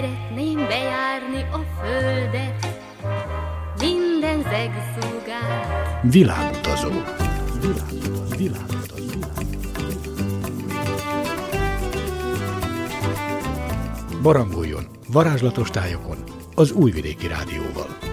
Szeretném bejárni a földet, minden zegszúgát. Világutazó. Világutazó. Világutazó. Barangoljon varázslatos tájokon az Újvidéki Rádióval.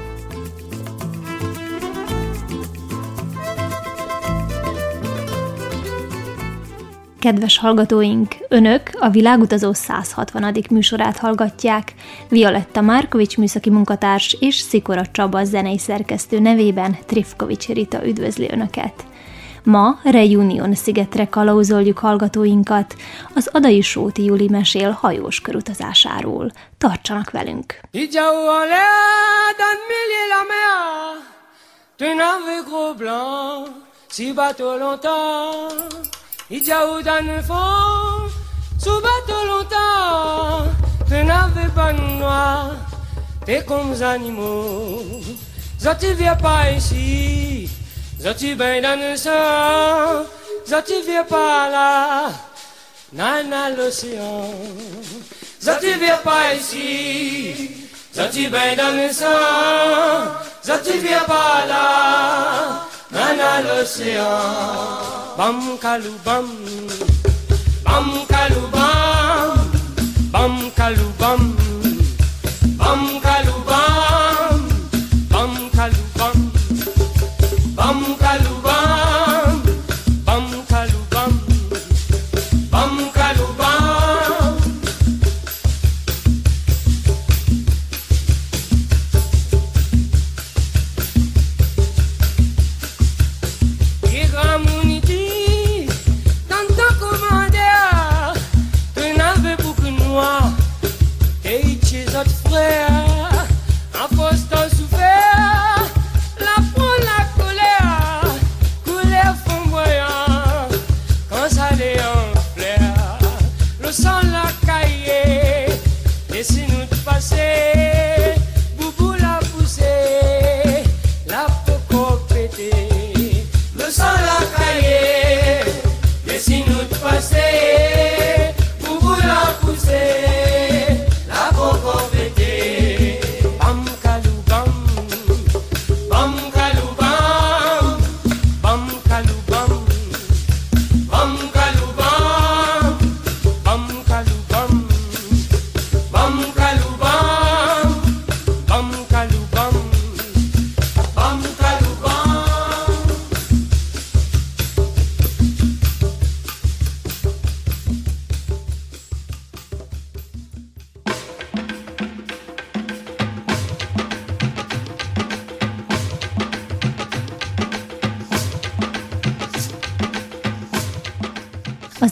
Kedves hallgatóink, Önök a Világutazó 160. műsorát hallgatják. Violetta Márkovics műszaki munkatárs és Szikora Csaba zenei szerkesztő nevében Trifkovics Rita üdvözli Önöket. Ma Reunion szigetre kalauzoljuk hallgatóinkat, az Adai Sóti Juli mesél hajós körutazásáról. Tartsanak velünk! Si bateau longtemps Ijaou dan fond, sous Ijaoudanfo, longtemps, te n'avais pas noir, t'es comme des animaux. Zoti viens pas ici, Zoti ben dans le sang, Zoti viens pas là, Nana l'océan. Zoti viens pas ici, Zoti ben dans le sang, Zoti viens pas là, Nana l'océan. Bam kalu bam. Bam kalu bam. Bam kalu bam. Bam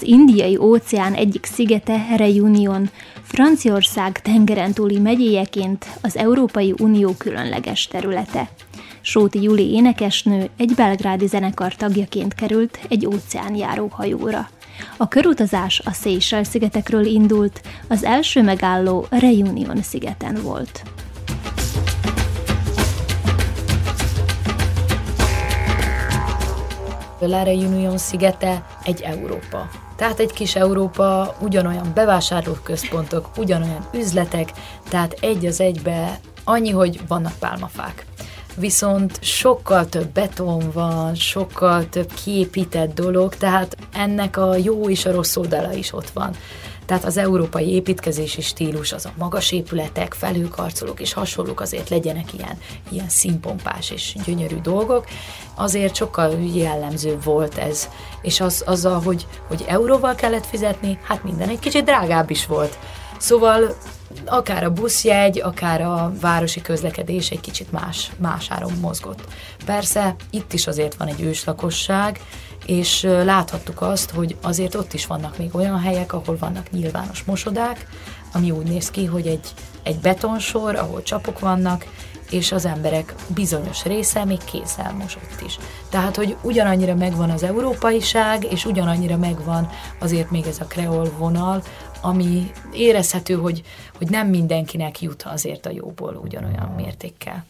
indiai óceán egyik szigete, Reunion, Franciaország tengeren túli megyéjeként az Európai Unió különleges területe. Sóti Juli énekesnő egy belgrádi zenekar tagjaként került egy óceánjáró hajóra. A körutazás a Seychelles szigetekről indult, az első megálló Reunion szigeten volt. La Reunion szigete egy Európa. Tehát egy kis Európa, ugyanolyan bevásárlóközpontok, ugyanolyan üzletek, tehát egy az egybe annyi, hogy vannak pálmafák. Viszont sokkal több beton van, sokkal több kiépített dolog, tehát ennek a jó és a rossz oldala is ott van. Tehát az európai építkezési stílus, az a magas épületek, felhőkarcolók és hasonlók azért legyenek ilyen, ilyen színpompás és gyönyörű dolgok. Azért sokkal jellemző volt ez. És az, azzal, hogy, hogy euróval kellett fizetni, hát minden egy kicsit drágább is volt. Szóval akár a buszjegy, akár a városi közlekedés egy kicsit más, más áron mozgott. Persze itt is azért van egy őslakosság, és láthattuk azt, hogy azért ott is vannak még olyan helyek, ahol vannak nyilvános mosodák, ami úgy néz ki, hogy egy, egy betonsor, ahol csapok vannak, és az emberek bizonyos része még kézzel mosott is. Tehát, hogy ugyanannyira megvan az európaiság, és ugyanannyira megvan azért még ez a kreol vonal, ami érezhető, hogy, hogy nem mindenkinek jut azért a jóból ugyanolyan mértékkel.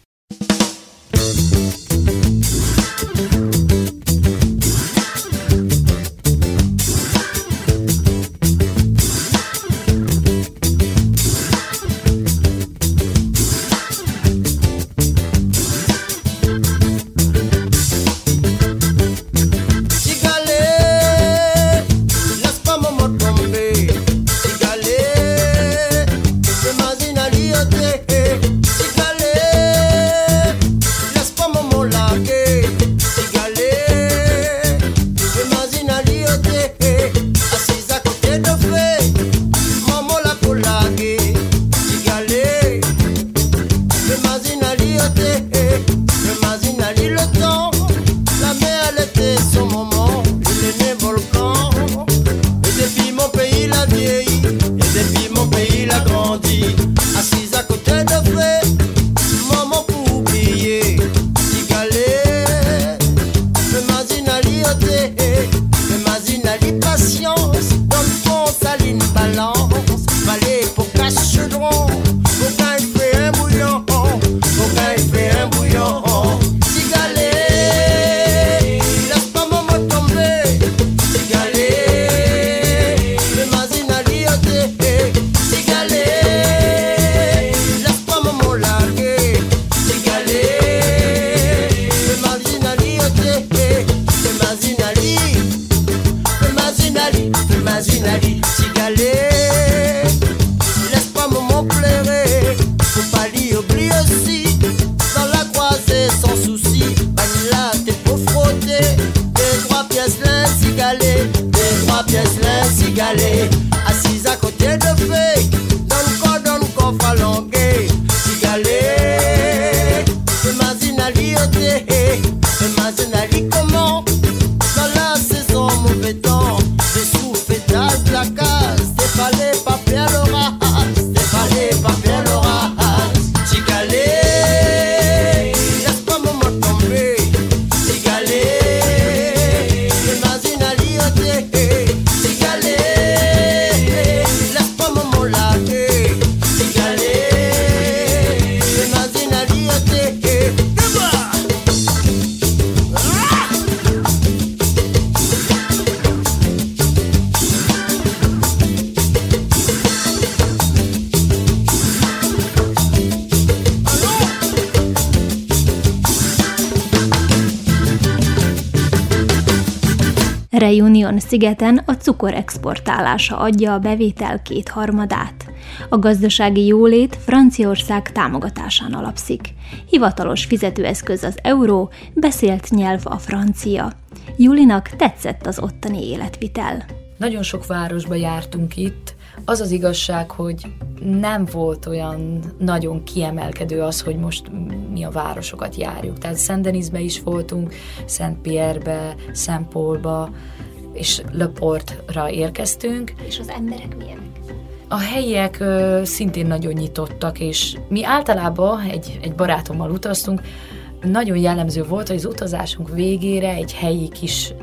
Reunion szigeten a cukor exportálása adja a bevétel kétharmadát. A gazdasági jólét Franciaország támogatásán alapszik. Hivatalos fizetőeszköz az euró, beszélt nyelv a francia. Julinak tetszett az ottani életvitel. Nagyon sok városba jártunk itt, az az igazság, hogy nem volt olyan nagyon kiemelkedő az, hogy most mi a városokat járjuk. Tehát Szent is voltunk, Szent Pierre-be, Szent Paulba, és Leportra érkeztünk. És az emberek milyenek? A helyiek ö, szintén nagyon nyitottak, és mi általában egy, egy barátommal utaztunk, nagyon jellemző volt, hogy az utazásunk végére egy helyi kis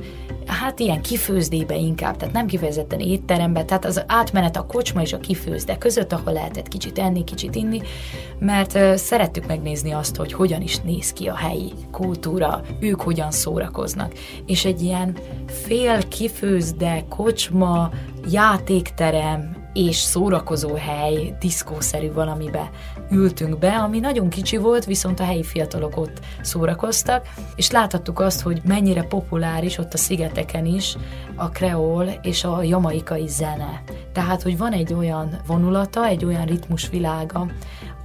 hát ilyen kifőzdébe inkább, tehát nem kifejezetten étterembe, tehát az átmenet a kocsma és a kifőzde között, ahol lehetett kicsit enni, kicsit inni, mert szerettük megnézni azt, hogy hogyan is néz ki a helyi kultúra, ők hogyan szórakoznak. És egy ilyen fél kifőzde, kocsma, játékterem, és szórakozó hely, diszkószerű valamibe ültünk be, ami nagyon kicsi volt, viszont a helyi fiatalok ott szórakoztak, és láthattuk azt, hogy mennyire populáris ott a szigeteken is a kreol és a jamaikai zene. Tehát, hogy van egy olyan vonulata, egy olyan ritmusvilága,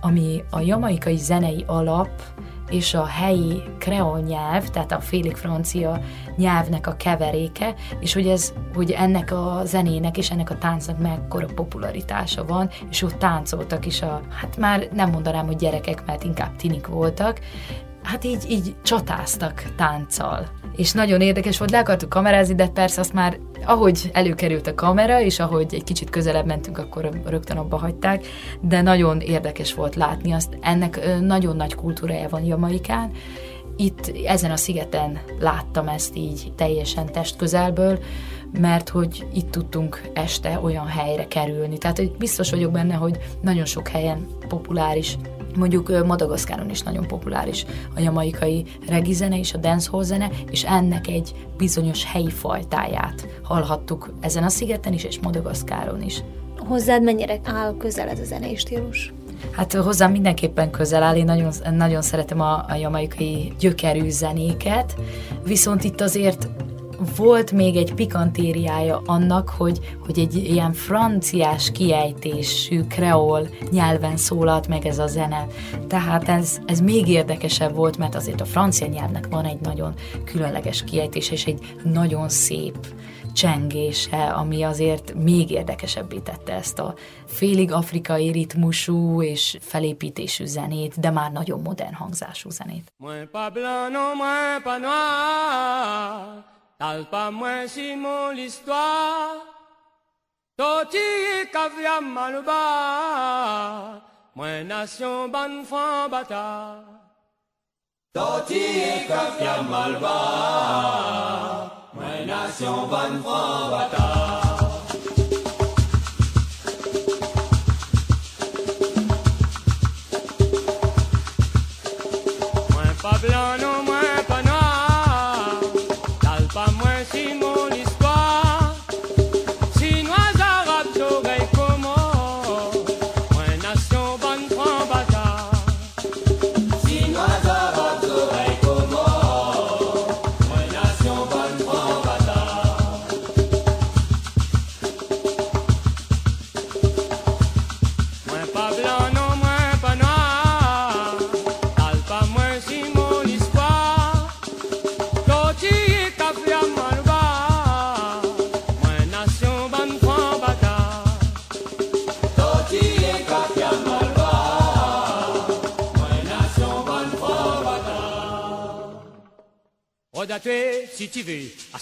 ami a jamaikai zenei alap, és a helyi kreol nyelv, tehát a félig francia nyelvnek a keveréke, és hogy, ez, hogy ennek a zenének és ennek a táncnak mekkora popularitása van, és ott táncoltak is a, hát már nem mondanám, hogy gyerekek, mert inkább tinik voltak, hát így, így csatáztak tánccal. És nagyon érdekes volt, le akartuk kamerázni, de persze azt már, ahogy előkerült a kamera, és ahogy egy kicsit közelebb mentünk, akkor rögtön abba hagyták, de nagyon érdekes volt látni azt. Ennek nagyon nagy kultúrája van Jamaikán, itt ezen a szigeten láttam ezt így teljesen testközelből, mert hogy itt tudtunk este olyan helyre kerülni. Tehát hogy biztos vagyok benne, hogy nagyon sok helyen populáris Mondjuk Madagaszkáron is nagyon populáris a jamaikai regizene és a dancehall zene, és ennek egy bizonyos helyi fajtáját hallhattuk ezen a szigeten is, és Madagaszkáron is. Hozzád mennyire áll közel ez a zenei stílus? Hát hozzám mindenképpen közel áll, én nagyon, nagyon szeretem a, a jamaikai gyökerű zenéket, viszont itt azért volt még egy pikantériája annak, hogy, hogy egy ilyen franciás kiejtésű kreol nyelven szólalt meg ez a zene. Tehát ez, ez még érdekesebb volt, mert azért a francia nyelvnek van egy nagyon különleges kiejtés, és egy nagyon szép csengése, ami azért még érdekesebbé tette ezt a félig afrikai ritmusú és felépítésű zenét, de már nagyon modern hangzású zenét. T'as pas moins si mon l'histoire, Toti et caviar maluba, moins nation ban fan bata. Toti et caviar malba, moins nation ban fan bata. Pablo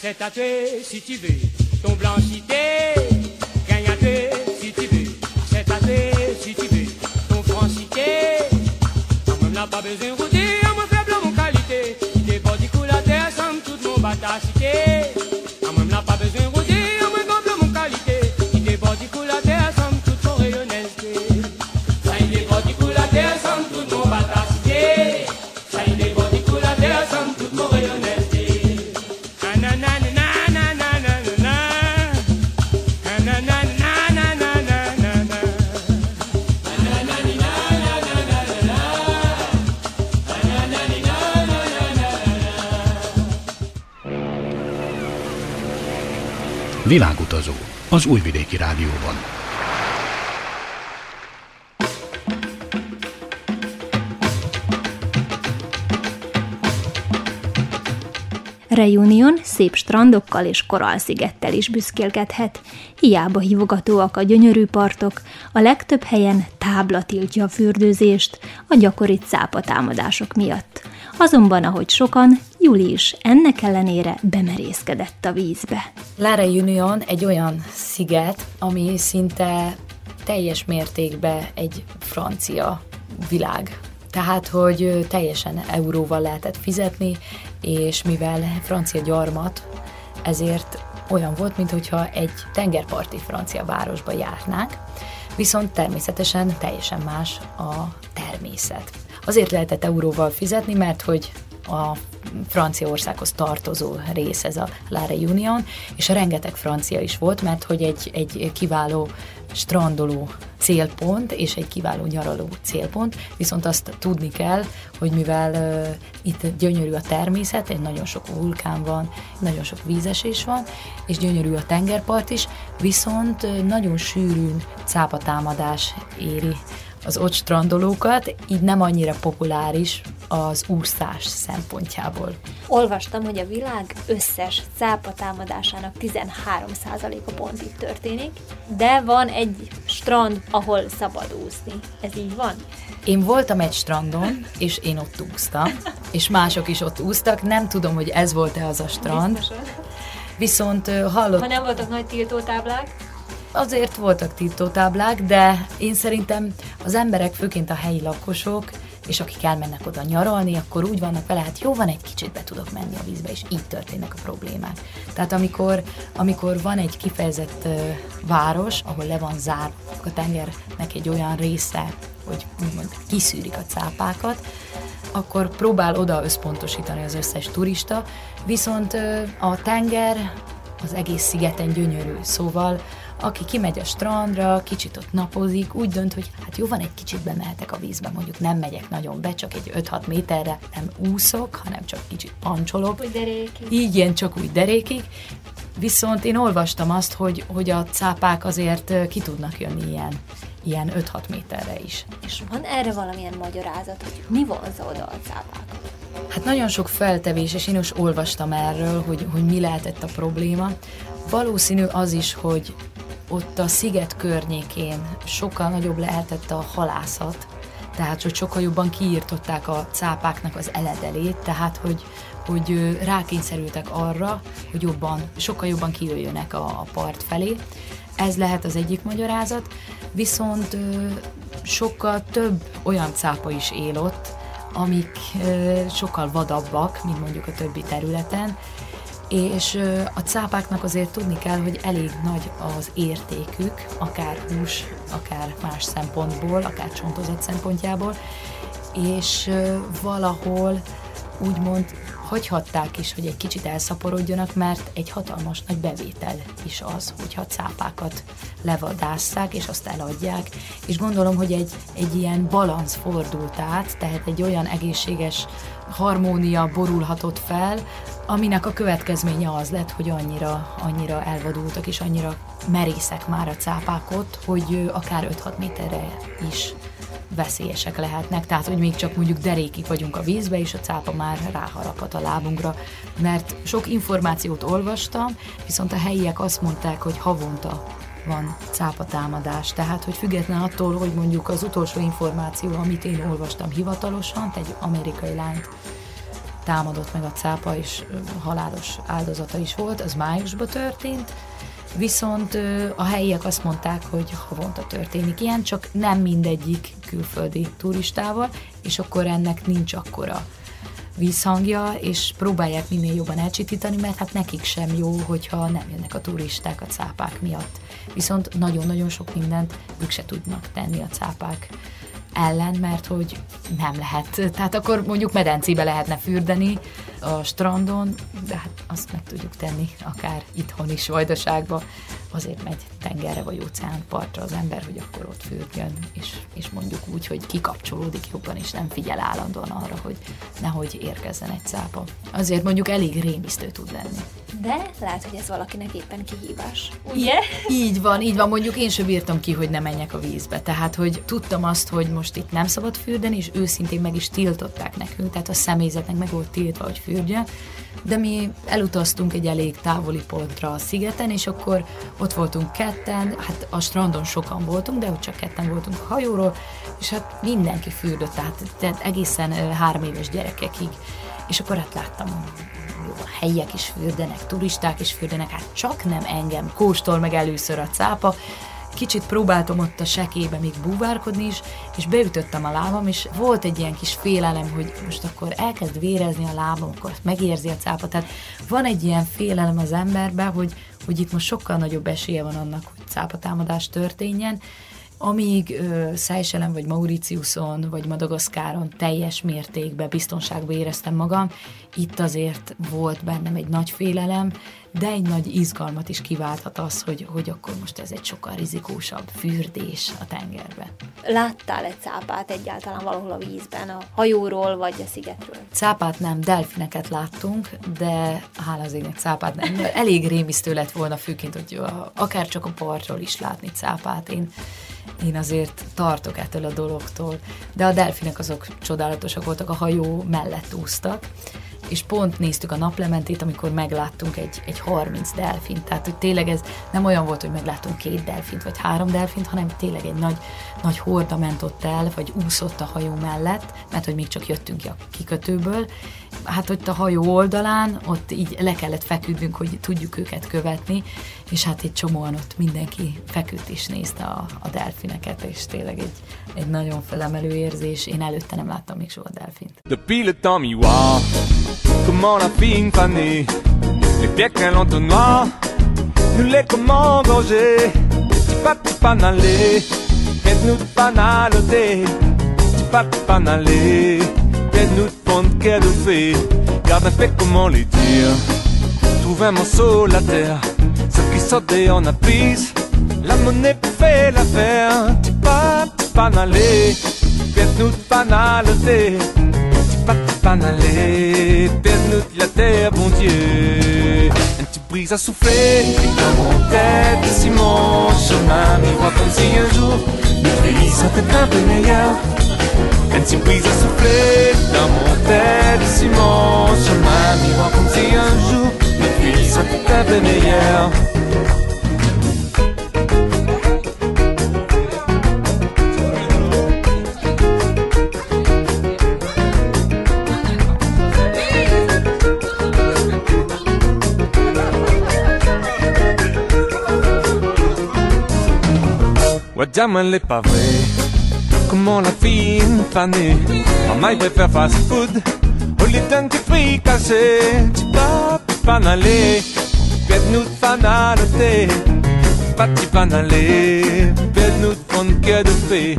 C'est à tes si tu veux, ton blanc az Újvidéki Rádióban. Reunion szép strandokkal és koralszigettel is büszkélkedhet. Hiába hívogatóak a gyönyörű partok, a legtöbb helyen tábla tiltja a fürdőzést a gyakori cápatámadások miatt. Azonban, ahogy sokan, Juli is ennek ellenére bemerészkedett a vízbe. La Reunion egy olyan sziget, ami szinte teljes mértékben egy francia világ. Tehát, hogy teljesen euróval lehetett fizetni, és mivel francia gyarmat, ezért olyan volt, mintha egy tengerparti francia városba járnánk, viszont természetesen teljesen más a természet. Azért lehetett euróval fizetni, mert hogy a Franciaországhoz tartozó rész ez a La Réunion, és rengeteg francia is volt, mert hogy egy, egy kiváló strandoló célpont és egy kiváló nyaraló célpont, viszont azt tudni kell, hogy mivel uh, itt gyönyörű a természet, egy nagyon sok vulkán van, nagyon sok vízesés van, és gyönyörű a tengerpart is, viszont uh, nagyon sűrűn cápatámadás éri az ott strandolókat, így nem annyira populáris az úszás szempontjából. Olvastam, hogy a világ összes cápa támadásának 13%-a pont itt történik, de van egy strand, ahol szabad úszni. Ez így van? Én voltam egy strandon, és én ott úsztam, és mások is ott úsztak. Nem tudom, hogy ez volt-e az a strand. Biztosan. Viszont hallott... Ha nem voltak nagy tiltótáblák? Azért voltak tiltótáblák, de én szerintem az emberek, főként a helyi lakosok, és akik elmennek oda nyaralni, akkor úgy vannak vele, hát jó van, egy kicsit be tudok menni a vízbe, és így történnek a problémák. Tehát amikor, amikor van egy kifejezett uh, város, ahol le van zár a tengernek egy olyan része, hogy úgymond kiszűrik a cápákat, akkor próbál oda összpontosítani az összes turista, viszont uh, a tenger az egész szigeten gyönyörű, szóval aki kimegy a strandra, kicsit ott napozik, úgy dönt, hogy hát jó van, egy kicsit bemehetek a vízbe, mondjuk nem megyek nagyon be, csak egy 5-6 méterre nem úszok, hanem csak kicsit pancsolok. Úgy derékig. Így ilyen csak úgy derékig. Viszont én olvastam azt, hogy, hogy a cápák azért ki tudnak jönni ilyen, ilyen 5-6 méterre is. És van erre valamilyen magyarázat, hogy mi vonza oda a cápákat? Hát nagyon sok feltevés, és én is olvastam erről, hogy, hogy mi lehetett a probléma. Valószínű az is, hogy ott a sziget környékén sokkal nagyobb lehetett a halászat, tehát hogy sokkal jobban kiírtották a cápáknak az eledelét, tehát hogy, hogy rákényszerültek arra, hogy jobban, sokkal jobban kijöjjönek a, a part felé. Ez lehet az egyik magyarázat, viszont sokkal több olyan cápa is él ott, amik sokkal vadabbak, mint mondjuk a többi területen, és a cápáknak azért tudni kell, hogy elég nagy az értékük, akár hús, akár más szempontból, akár csontozat szempontjából, és valahol úgymond hagyhatták is, hogy egy kicsit elszaporodjanak, mert egy hatalmas nagy bevétel is az, hogyha cápákat levadásszák, és azt eladják. És gondolom, hogy egy, egy ilyen balansz fordult át, tehát egy olyan egészséges harmónia borulhatott fel, aminek a következménye az lett, hogy annyira, annyira elvadultak, és annyira merészek már a cápák ott, hogy akár 5-6 méterre is veszélyesek lehetnek, tehát hogy még csak mondjuk derékig vagyunk a vízbe, és a cápa már ráharaphat a lábunkra, mert sok információt olvastam, viszont a helyiek azt mondták, hogy havonta van cápatámadás, tehát hogy független attól, hogy mondjuk az utolsó információ, amit én olvastam hivatalosan, egy amerikai lányt támadott meg a cápa, és halálos áldozata is volt, az májusban történt, Viszont a helyiek azt mondták, hogy havonta történik ilyen, csak nem mindegyik külföldi turistával, és akkor ennek nincs akkora vízhangja, és próbálják minél jobban elcsitítani, mert hát nekik sem jó, hogyha nem jönnek a turisták a cápák miatt. Viszont nagyon-nagyon sok mindent ők se tudnak tenni a cápák ellen, mert hogy nem lehet. Tehát akkor mondjuk medencébe lehetne fürdeni a strandon, de hát azt meg tudjuk tenni akár itthon is, Vajdaságban, azért megy tengerre vagy óceánpartra az ember, hogy akkor ott fürdjön, és, és mondjuk úgy, hogy kikapcsolódik jobban, és nem figyel állandóan arra, hogy nehogy érkezzen egy cápa. Azért mondjuk elég rémisztő tud lenni. De lehet, hogy ez valakinek éppen kihívás. Ugye? Így van, így van. Mondjuk én sem bírtam ki, hogy ne menjek a vízbe. Tehát, hogy tudtam azt, hogy most itt nem szabad fürdeni, és őszintén meg is tiltották nekünk, tehát a személyzetnek meg volt tiltva, hogy fürdjön. De mi elutaztunk egy elég távoli pontra a szigeten, és akkor ott voltunk ketten, hát a strandon sokan voltunk, de ott csak ketten voltunk a hajóról, és hát mindenki fürdött, tehát, tehát egészen három éves gyerekekig. És akkor hát láttam, a helyiek is fürdenek, turisták is fürdenek, hát csak nem engem kóstol meg először a cápa, kicsit próbáltam ott a sekébe még búvárkodni is, és beütöttem a lábam, és volt egy ilyen kis félelem, hogy most akkor elkezd vérezni a lábam, akkor megérzi a cápa. Tehát van egy ilyen félelem az emberben, hogy, hogy itt most sokkal nagyobb esélye van annak, hogy cápatámadás történjen, amíg Seychellen, vagy Mauritiuson, vagy Madagaszkáron teljes mértékben biztonságban éreztem magam, itt azért volt bennem egy nagy félelem, de egy nagy izgalmat is kiválthat az, hogy, hogy akkor most ez egy sokkal rizikósabb fürdés a tengerbe. Láttál egy cápát egyáltalán valahol a vízben, a hajóról vagy a szigetről? Cápát nem, delfineket láttunk, de hála az égnek cápát nem. Elég rémisztő lett volna főként, hogy akár csak a partról is látni cápát. Én én azért tartok ettől a dologtól. De a delfinek azok csodálatosak voltak, a hajó mellett úsztak, és pont néztük a naplementét, amikor megláttunk egy, egy 30 delfint. Tehát, hogy tényleg ez nem olyan volt, hogy megláttunk két delfint, vagy három delfint, hanem tényleg egy nagy, nagy horda ment ott el, vagy úszott a hajó mellett, mert hogy még csak jöttünk ki a kikötőből. Hát ott a hajó oldalán, ott így le kellett feküdnünk, hogy tudjuk őket követni, és hát egy csomóan ott mindenki feküdt és nézte a, a delfineket, és tényleg egy, egy nagyon felemelő érzés. Én előtte nem láttam még soha delfint. Temps miroir, comment la les pieds qu'un l'entonnoir, nous les tu pas tu pas n'aller, faites-nous pas n'aloter, tu pas tu pas n'aller, faites-nous prendre de fait, garde un peu comment les dire, trouve un morceau la terre, sauter en apprise. La monnaie fait l'affaire. Tu pas, panalé, pietnut panaleté, petit pat panalé, pietnut la terre, bon Dieu. Une petite brise a soufflé, dans mon tête, si mon chemin m'y voit comme si un jour, mes pays étaient un peu meilleurs. Une petite brise a soufflé, dans mon tête, si mon chemin m'y voit comme si un jour, mes pays étaient un peu. Diamant les pavés, comment la fine fanée, maman préfère fast food, au lit d'un petit prix cassé, tu pas, pas n'aller, faites-nous de fanalité, pas de panalé, faites-nous de que de fait,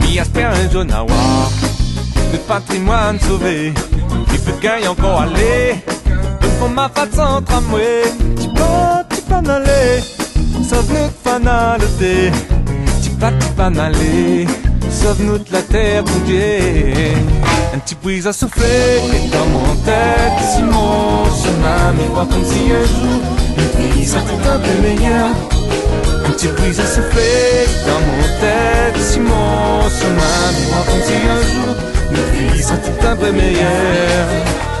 puis aspire un jaune à voir, notre patrimoine sauvé, il peut gagner encore aller, pour ma façon tramway, tu pas, tu pas n'aller, sauf notre fanalité pas n'aller Sauve-nous de la terre, bon Dieu. Un petit brise à souffler dans mon tête. Si mon chemin miroir comme si un jour Une vie serait un peu meilleur Un petit brise à souffler dans mon tête. Si mon chemin miroir comme si un jour Une vie serait un peu meilleur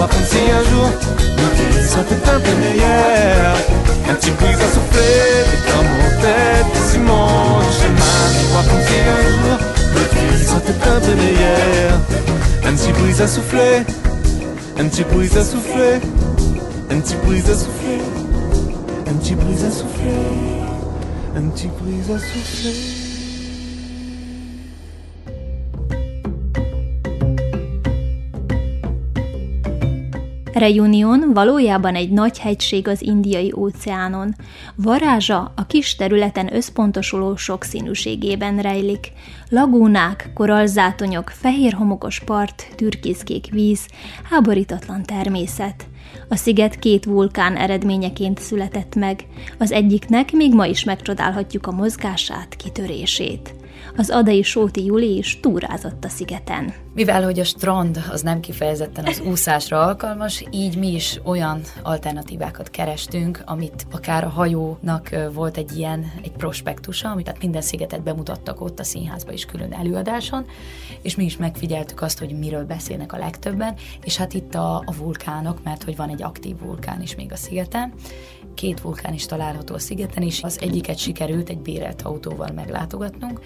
Voir comme si un jour nos vies seraient un petit souffler dans mon tête, sur mon chemin. Si un jour nos vies seraient un. Un petit brise à souffler, un petit brise à souffler, un petit brise à souffler, un petit brise à souffler, un petit brise à souffler. Reunion valójában egy nagy hegység az indiai óceánon. Varázsa a kis területen összpontosuló sokszínűségében rejlik. Lagúnák, korallzátonyok, fehér homokos part, türkiszkék víz, háborítatlan természet. A sziget két vulkán eredményeként született meg. Az egyiknek még ma is megcsodálhatjuk a mozgását, kitörését az adai Sóti Juli is túrázott a szigeten. Mivel, hogy a strand az nem kifejezetten az úszásra alkalmas, így mi is olyan alternatívákat kerestünk, amit akár a hajónak volt egy ilyen, egy prospektusa, amit tehát minden szigetet bemutattak ott a színházba is külön előadáson, és mi is megfigyeltük azt, hogy miről beszélnek a legtöbben, és hát itt a, a vulkánok, mert hogy van egy aktív vulkán is még a szigeten, két vulkán is található a szigeten is, az egyiket sikerült egy bérelt autóval meglátogatnunk,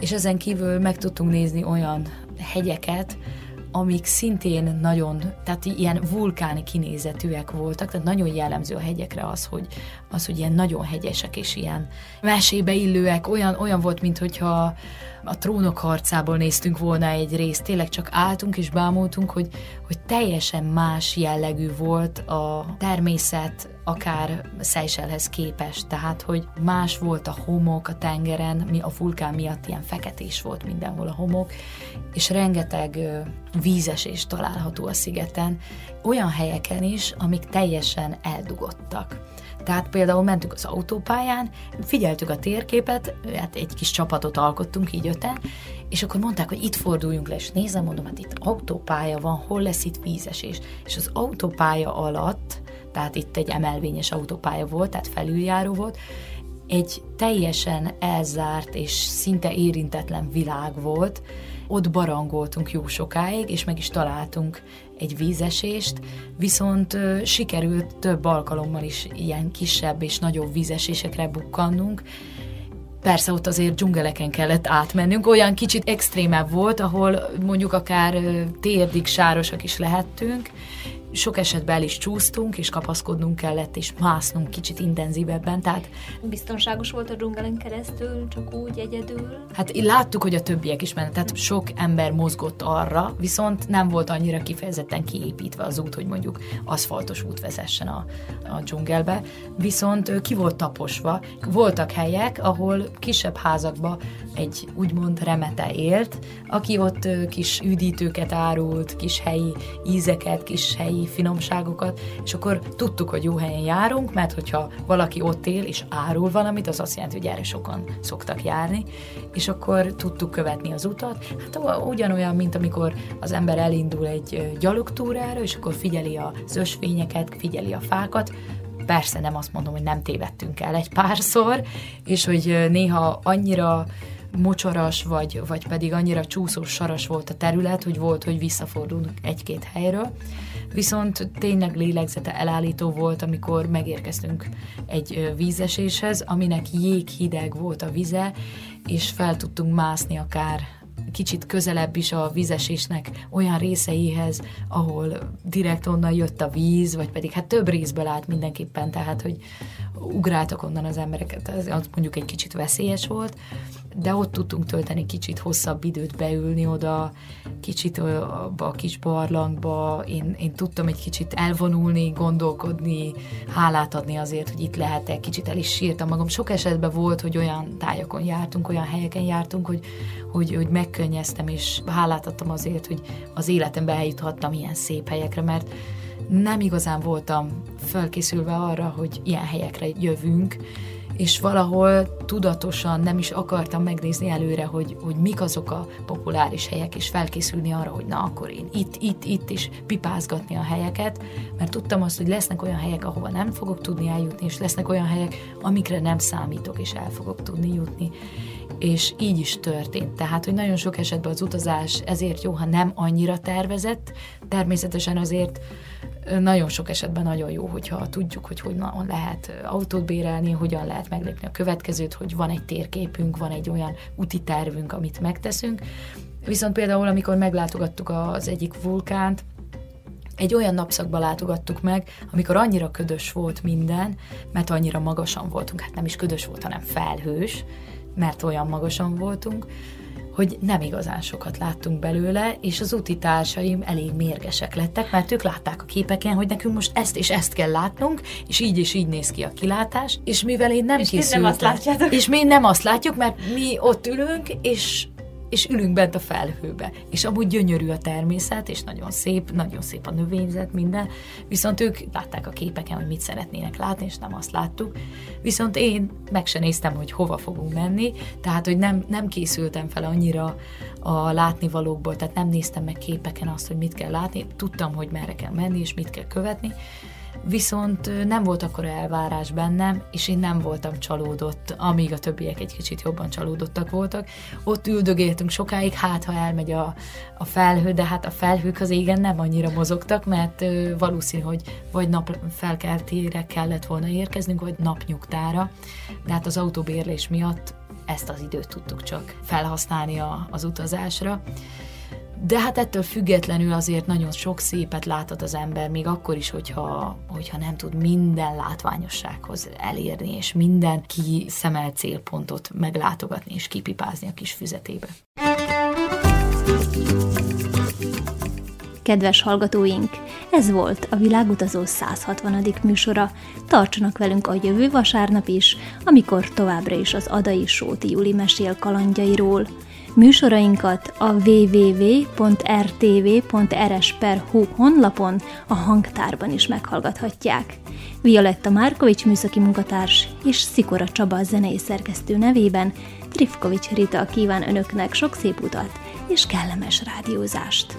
és ezen kívül meg tudtunk nézni olyan hegyeket, amik szintén nagyon, tehát ilyen vulkáni kinézetűek voltak, tehát nagyon jellemző a hegyekre az, hogy, az, hogy ilyen nagyon hegyesek és ilyen mesébe illőek, olyan, olyan volt, mintha a trónok harcából néztünk volna egy részt, tényleg csak álltunk és bámultunk, hogy, hogy teljesen más jellegű volt a természet, akár Seychellhez képest, tehát hogy más volt a homok a tengeren, mi a vulkán miatt ilyen feketés volt mindenhol a homok, és rengeteg vízesés található a szigeten, olyan helyeken is, amik teljesen eldugottak. Tehát például mentünk az autópályán, figyeltük a térképet, hát egy kis csapatot alkottunk így öten, és akkor mondták, hogy itt forduljunk le, és nézem, mondom, hát itt autópálya van, hol lesz itt vízesés. És az autópálya alatt, tehát itt egy emelvényes autópálya volt, tehát felüljáró volt, egy teljesen elzárt és szinte érintetlen világ volt, ott barangoltunk jó sokáig, és meg is találtunk egy vízesést, viszont sikerült több alkalommal is ilyen kisebb és nagyobb vízesésekre bukkannunk, Persze ott azért dzsungeleken kellett átmennünk, olyan kicsit extrémebb volt, ahol mondjuk akár térdig sárosak is lehettünk, sok esetben el is csúsztunk, és kapaszkodnunk kellett, és másznunk kicsit intenzívebben, tehát... Biztonságos volt a dzsungelen keresztül, csak úgy egyedül? Hát láttuk, hogy a többiek is mennek, tehát sok ember mozgott arra, viszont nem volt annyira kifejezetten kiépítve az út, hogy mondjuk aszfaltos út vezessen a, a dzsungelbe, viszont ki volt taposva. Voltak helyek, ahol kisebb házakba egy úgymond remete élt, aki ott kis üdítőket árult, kis helyi ízeket, kis helyi finomságokat, és akkor tudtuk, hogy jó helyen járunk, mert hogyha valaki ott él és árul valamit, az azt jelenti, hogy erre sokan szoktak járni, és akkor tudtuk követni az utat. Hát ugyanolyan, mint amikor az ember elindul egy gyalogtúrára, és akkor figyeli az ösvényeket, figyeli a fákat, persze nem azt mondom, hogy nem tévedtünk el egy párszor, és hogy néha annyira mocsaras, vagy, vagy pedig annyira csúszós saras volt a terület, hogy volt, hogy visszafordulunk egy-két helyről. Viszont tényleg lélegzete elállító volt, amikor megérkeztünk egy vízeséshez, aminek jéghideg volt a vize, és fel tudtunk mászni akár kicsit közelebb is a vízesésnek olyan részeihez, ahol direkt onnan jött a víz, vagy pedig hát több részből állt mindenképpen, tehát hogy ugráltak onnan az embereket, az mondjuk egy kicsit veszélyes volt, de ott tudtunk tölteni kicsit hosszabb időt beülni oda, kicsit abba a kis barlangba, én, én tudtam egy kicsit elvonulni, gondolkodni, hálát adni azért, hogy itt lehetek, kicsit el is sírtam magam. Sok esetben volt, hogy olyan tájakon jártunk, olyan helyeken jártunk, hogy, hogy, hogy megkönnyeztem, és hálát adtam azért, hogy az életemben eljuthattam ilyen szép helyekre, mert nem igazán voltam felkészülve arra, hogy ilyen helyekre jövünk, és valahol tudatosan nem is akartam megnézni előre, hogy, hogy mik azok a populáris helyek, és felkészülni arra, hogy na akkor én itt, itt, itt is pipázgatni a helyeket, mert tudtam azt, hogy lesznek olyan helyek, ahova nem fogok tudni eljutni, és lesznek olyan helyek, amikre nem számítok, és el fogok tudni jutni és így is történt. Tehát, hogy nagyon sok esetben az utazás ezért jó, ha nem annyira tervezett, természetesen azért nagyon sok esetben nagyon jó, hogyha tudjuk, hogy hogyan lehet autót bérelni, hogyan lehet meglépni a következőt, hogy van egy térképünk, van egy olyan úti tervünk, amit megteszünk. Viszont például, amikor meglátogattuk az egyik vulkánt, egy olyan napszakban látogattuk meg, amikor annyira ködös volt minden, mert annyira magasan voltunk, hát nem is ködös volt, hanem felhős, mert olyan magasan voltunk, hogy nem igazán sokat láttunk belőle, és az úti társaim elég mérgesek lettek, mert ők látták a képeken, hogy nekünk most ezt és ezt kell látnunk, és így és így néz ki a kilátás, és mivel én nem és készültem, nem azt látjátok. és mi nem azt látjuk, mert mi ott ülünk, és és ülünk bent a felhőbe. És amúgy gyönyörű a természet, és nagyon szép, nagyon szép a növényzet, minden. Viszont ők látták a képeken, hogy mit szeretnének látni, és nem azt láttuk. Viszont én meg se néztem, hogy hova fogunk menni, tehát, hogy nem, nem készültem fel annyira a látnivalókból, tehát nem néztem meg képeken azt, hogy mit kell látni, tudtam, hogy merre kell menni, és mit kell követni, viszont nem volt akkor elvárás bennem, és én nem voltam csalódott, amíg a többiek egy kicsit jobban csalódottak voltak. Ott üldögéltünk sokáig, hát ha elmegy a, a felhő, de hát a felhők az égen nem annyira mozogtak, mert valószínű, hogy vagy nap felkeltére kellett volna érkeznünk, vagy napnyugtára, de hát az autóbérlés miatt ezt az időt tudtuk csak felhasználni a, az utazásra. De hát ettől függetlenül azért nagyon sok szépet láthat az ember, még akkor is, hogyha, hogyha nem tud minden látványossághoz elérni, és minden szemel célpontot meglátogatni és kipipázni a kis füzetébe. Kedves hallgatóink, ez volt a Világutazó 160. műsora. Tartsanak velünk a jövő vasárnap is, amikor továbbra is az Adai Sóti Juli mesél kalandjairól. Műsorainkat a www.rtv.rs.hu honlapon a hangtárban is meghallgathatják. Violetta Márkovics műszaki munkatárs és Szikora Csaba zenei szerkesztő nevében Trifkovics Rita kíván önöknek sok szép utat és kellemes rádiózást.